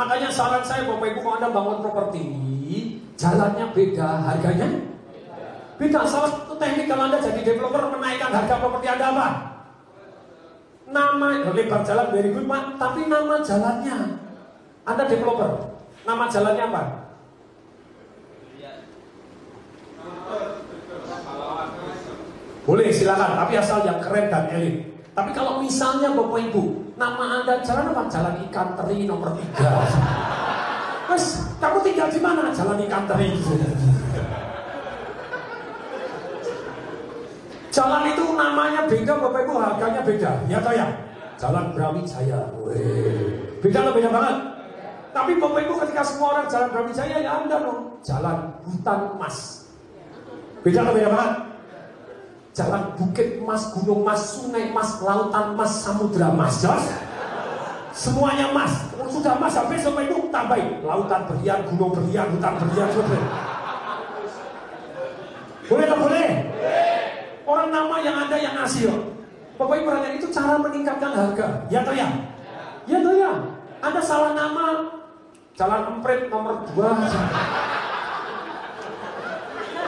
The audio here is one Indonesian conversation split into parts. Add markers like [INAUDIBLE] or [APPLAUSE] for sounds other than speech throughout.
Makanya saran saya Bapak Ibu kalau Anda bangun properti, jalannya beda, harganya beda. Salah satu teknik kalau Anda jadi developer menaikkan harga properti Anda apa? Nama lebar jalan very good Pak, tapi nama jalannya. Anda developer, nama jalannya apa? Boleh silakan, tapi asal yang keren dan elit. Tapi kalau misalnya Bapak Ibu, nama Anda jalan apa? Jalan ikan teri nomor tiga. Mas, kamu tinggal di mana? Jalan ikan teri. Jalan itu namanya beda, Bapak Ibu harganya beda. Ya toh ya? Jalan Brawijaya. Beda loh, beda banget. Tapi Bapak Ibu ketika semua orang jalan Brawijaya, ya Anda dong. Jalan hutan emas. Beda loh, beda banget. Jalan bukit emas, gunung emas, sungai emas, lautan emas, samudra emas. Jelas? Semuanya emas. Sudah emas habis Bapak Ibu tambahin. Lautan berlian, gunung berlian, hutan berlian, berlian. Boleh tak boleh? Orang nama yang ada yang loh. Bapak Ibu itu cara meningkatkan harga. Ya toh ya? Ya toh ya? Anda salah nama Jalan Emprit nomor 2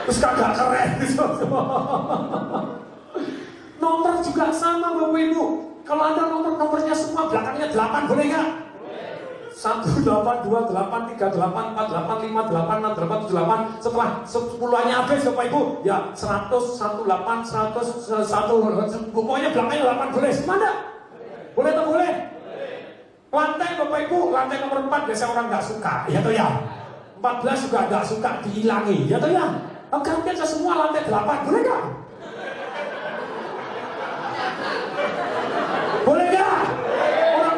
Terus kagak keren gitu. [LAUGHS] Juga sama Bapak Ibu. Kalau Anda nomor-nomornya semua belakangnya 8 boleh nggak? 1, 8, 2, 8, 3, 8, 4, 8, 5, 8, 6, 8, 7, 8 Setelah 10 nya habis Bapak Ibu Ya 100, 1, 8, 100, 1 Pokoknya belakangnya 8 boleh Mana? Boleh atau boleh? Lantai Bapak Ibu, lantai nomor 4 biasanya orang nggak suka Ya tuh ya 14 juga nggak suka dihilangi Ya tuh ya Ganti aja semua lantai 8 Boleh nggak? Boleh nggak? Orang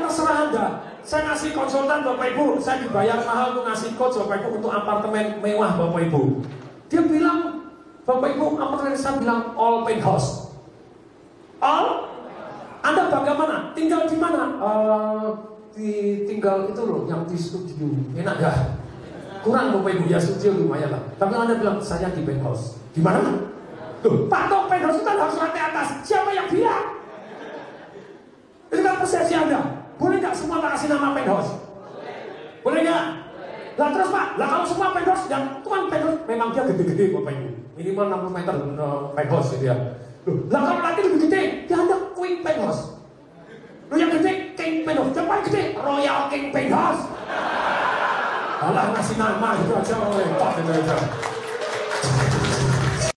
Anda saya ngasih konsultan Bapak Ibu, saya dibayar mahal untuk ngasih coach Bapak Ibu untuk apartemen mewah Bapak Ibu. Dia bilang, Bapak Ibu, apartemen saya bilang all penthouse. All? Anda bagaimana? Tinggal di mana? Uh, di tinggal itu loh, yang di studio. Enak gak? Kurang Bapak Ibu, ya studio lumayan lah. Tapi Anda bilang, saya di penthouse. Di mana? Tuh, Pak Tok, penthouse itu kan harus lantai atas. Siapa yang bilang? Itu kan persepsi Anda. Boleh nggak semua tak kasih nama penthouse? Boleh nggak? Lah terus pak, lah kalau semua penthouse yang itu kan penthouse memang dia gede-gede bapak ibu, minimal 60 meter penthouse gitu ya. Lah kalau nanti lebih gede, dia ada queen penthouse. Lu yang gede king penthouse, yang paling gede royal king penthouse. Alah ngasih nama itu aja repot itu aja.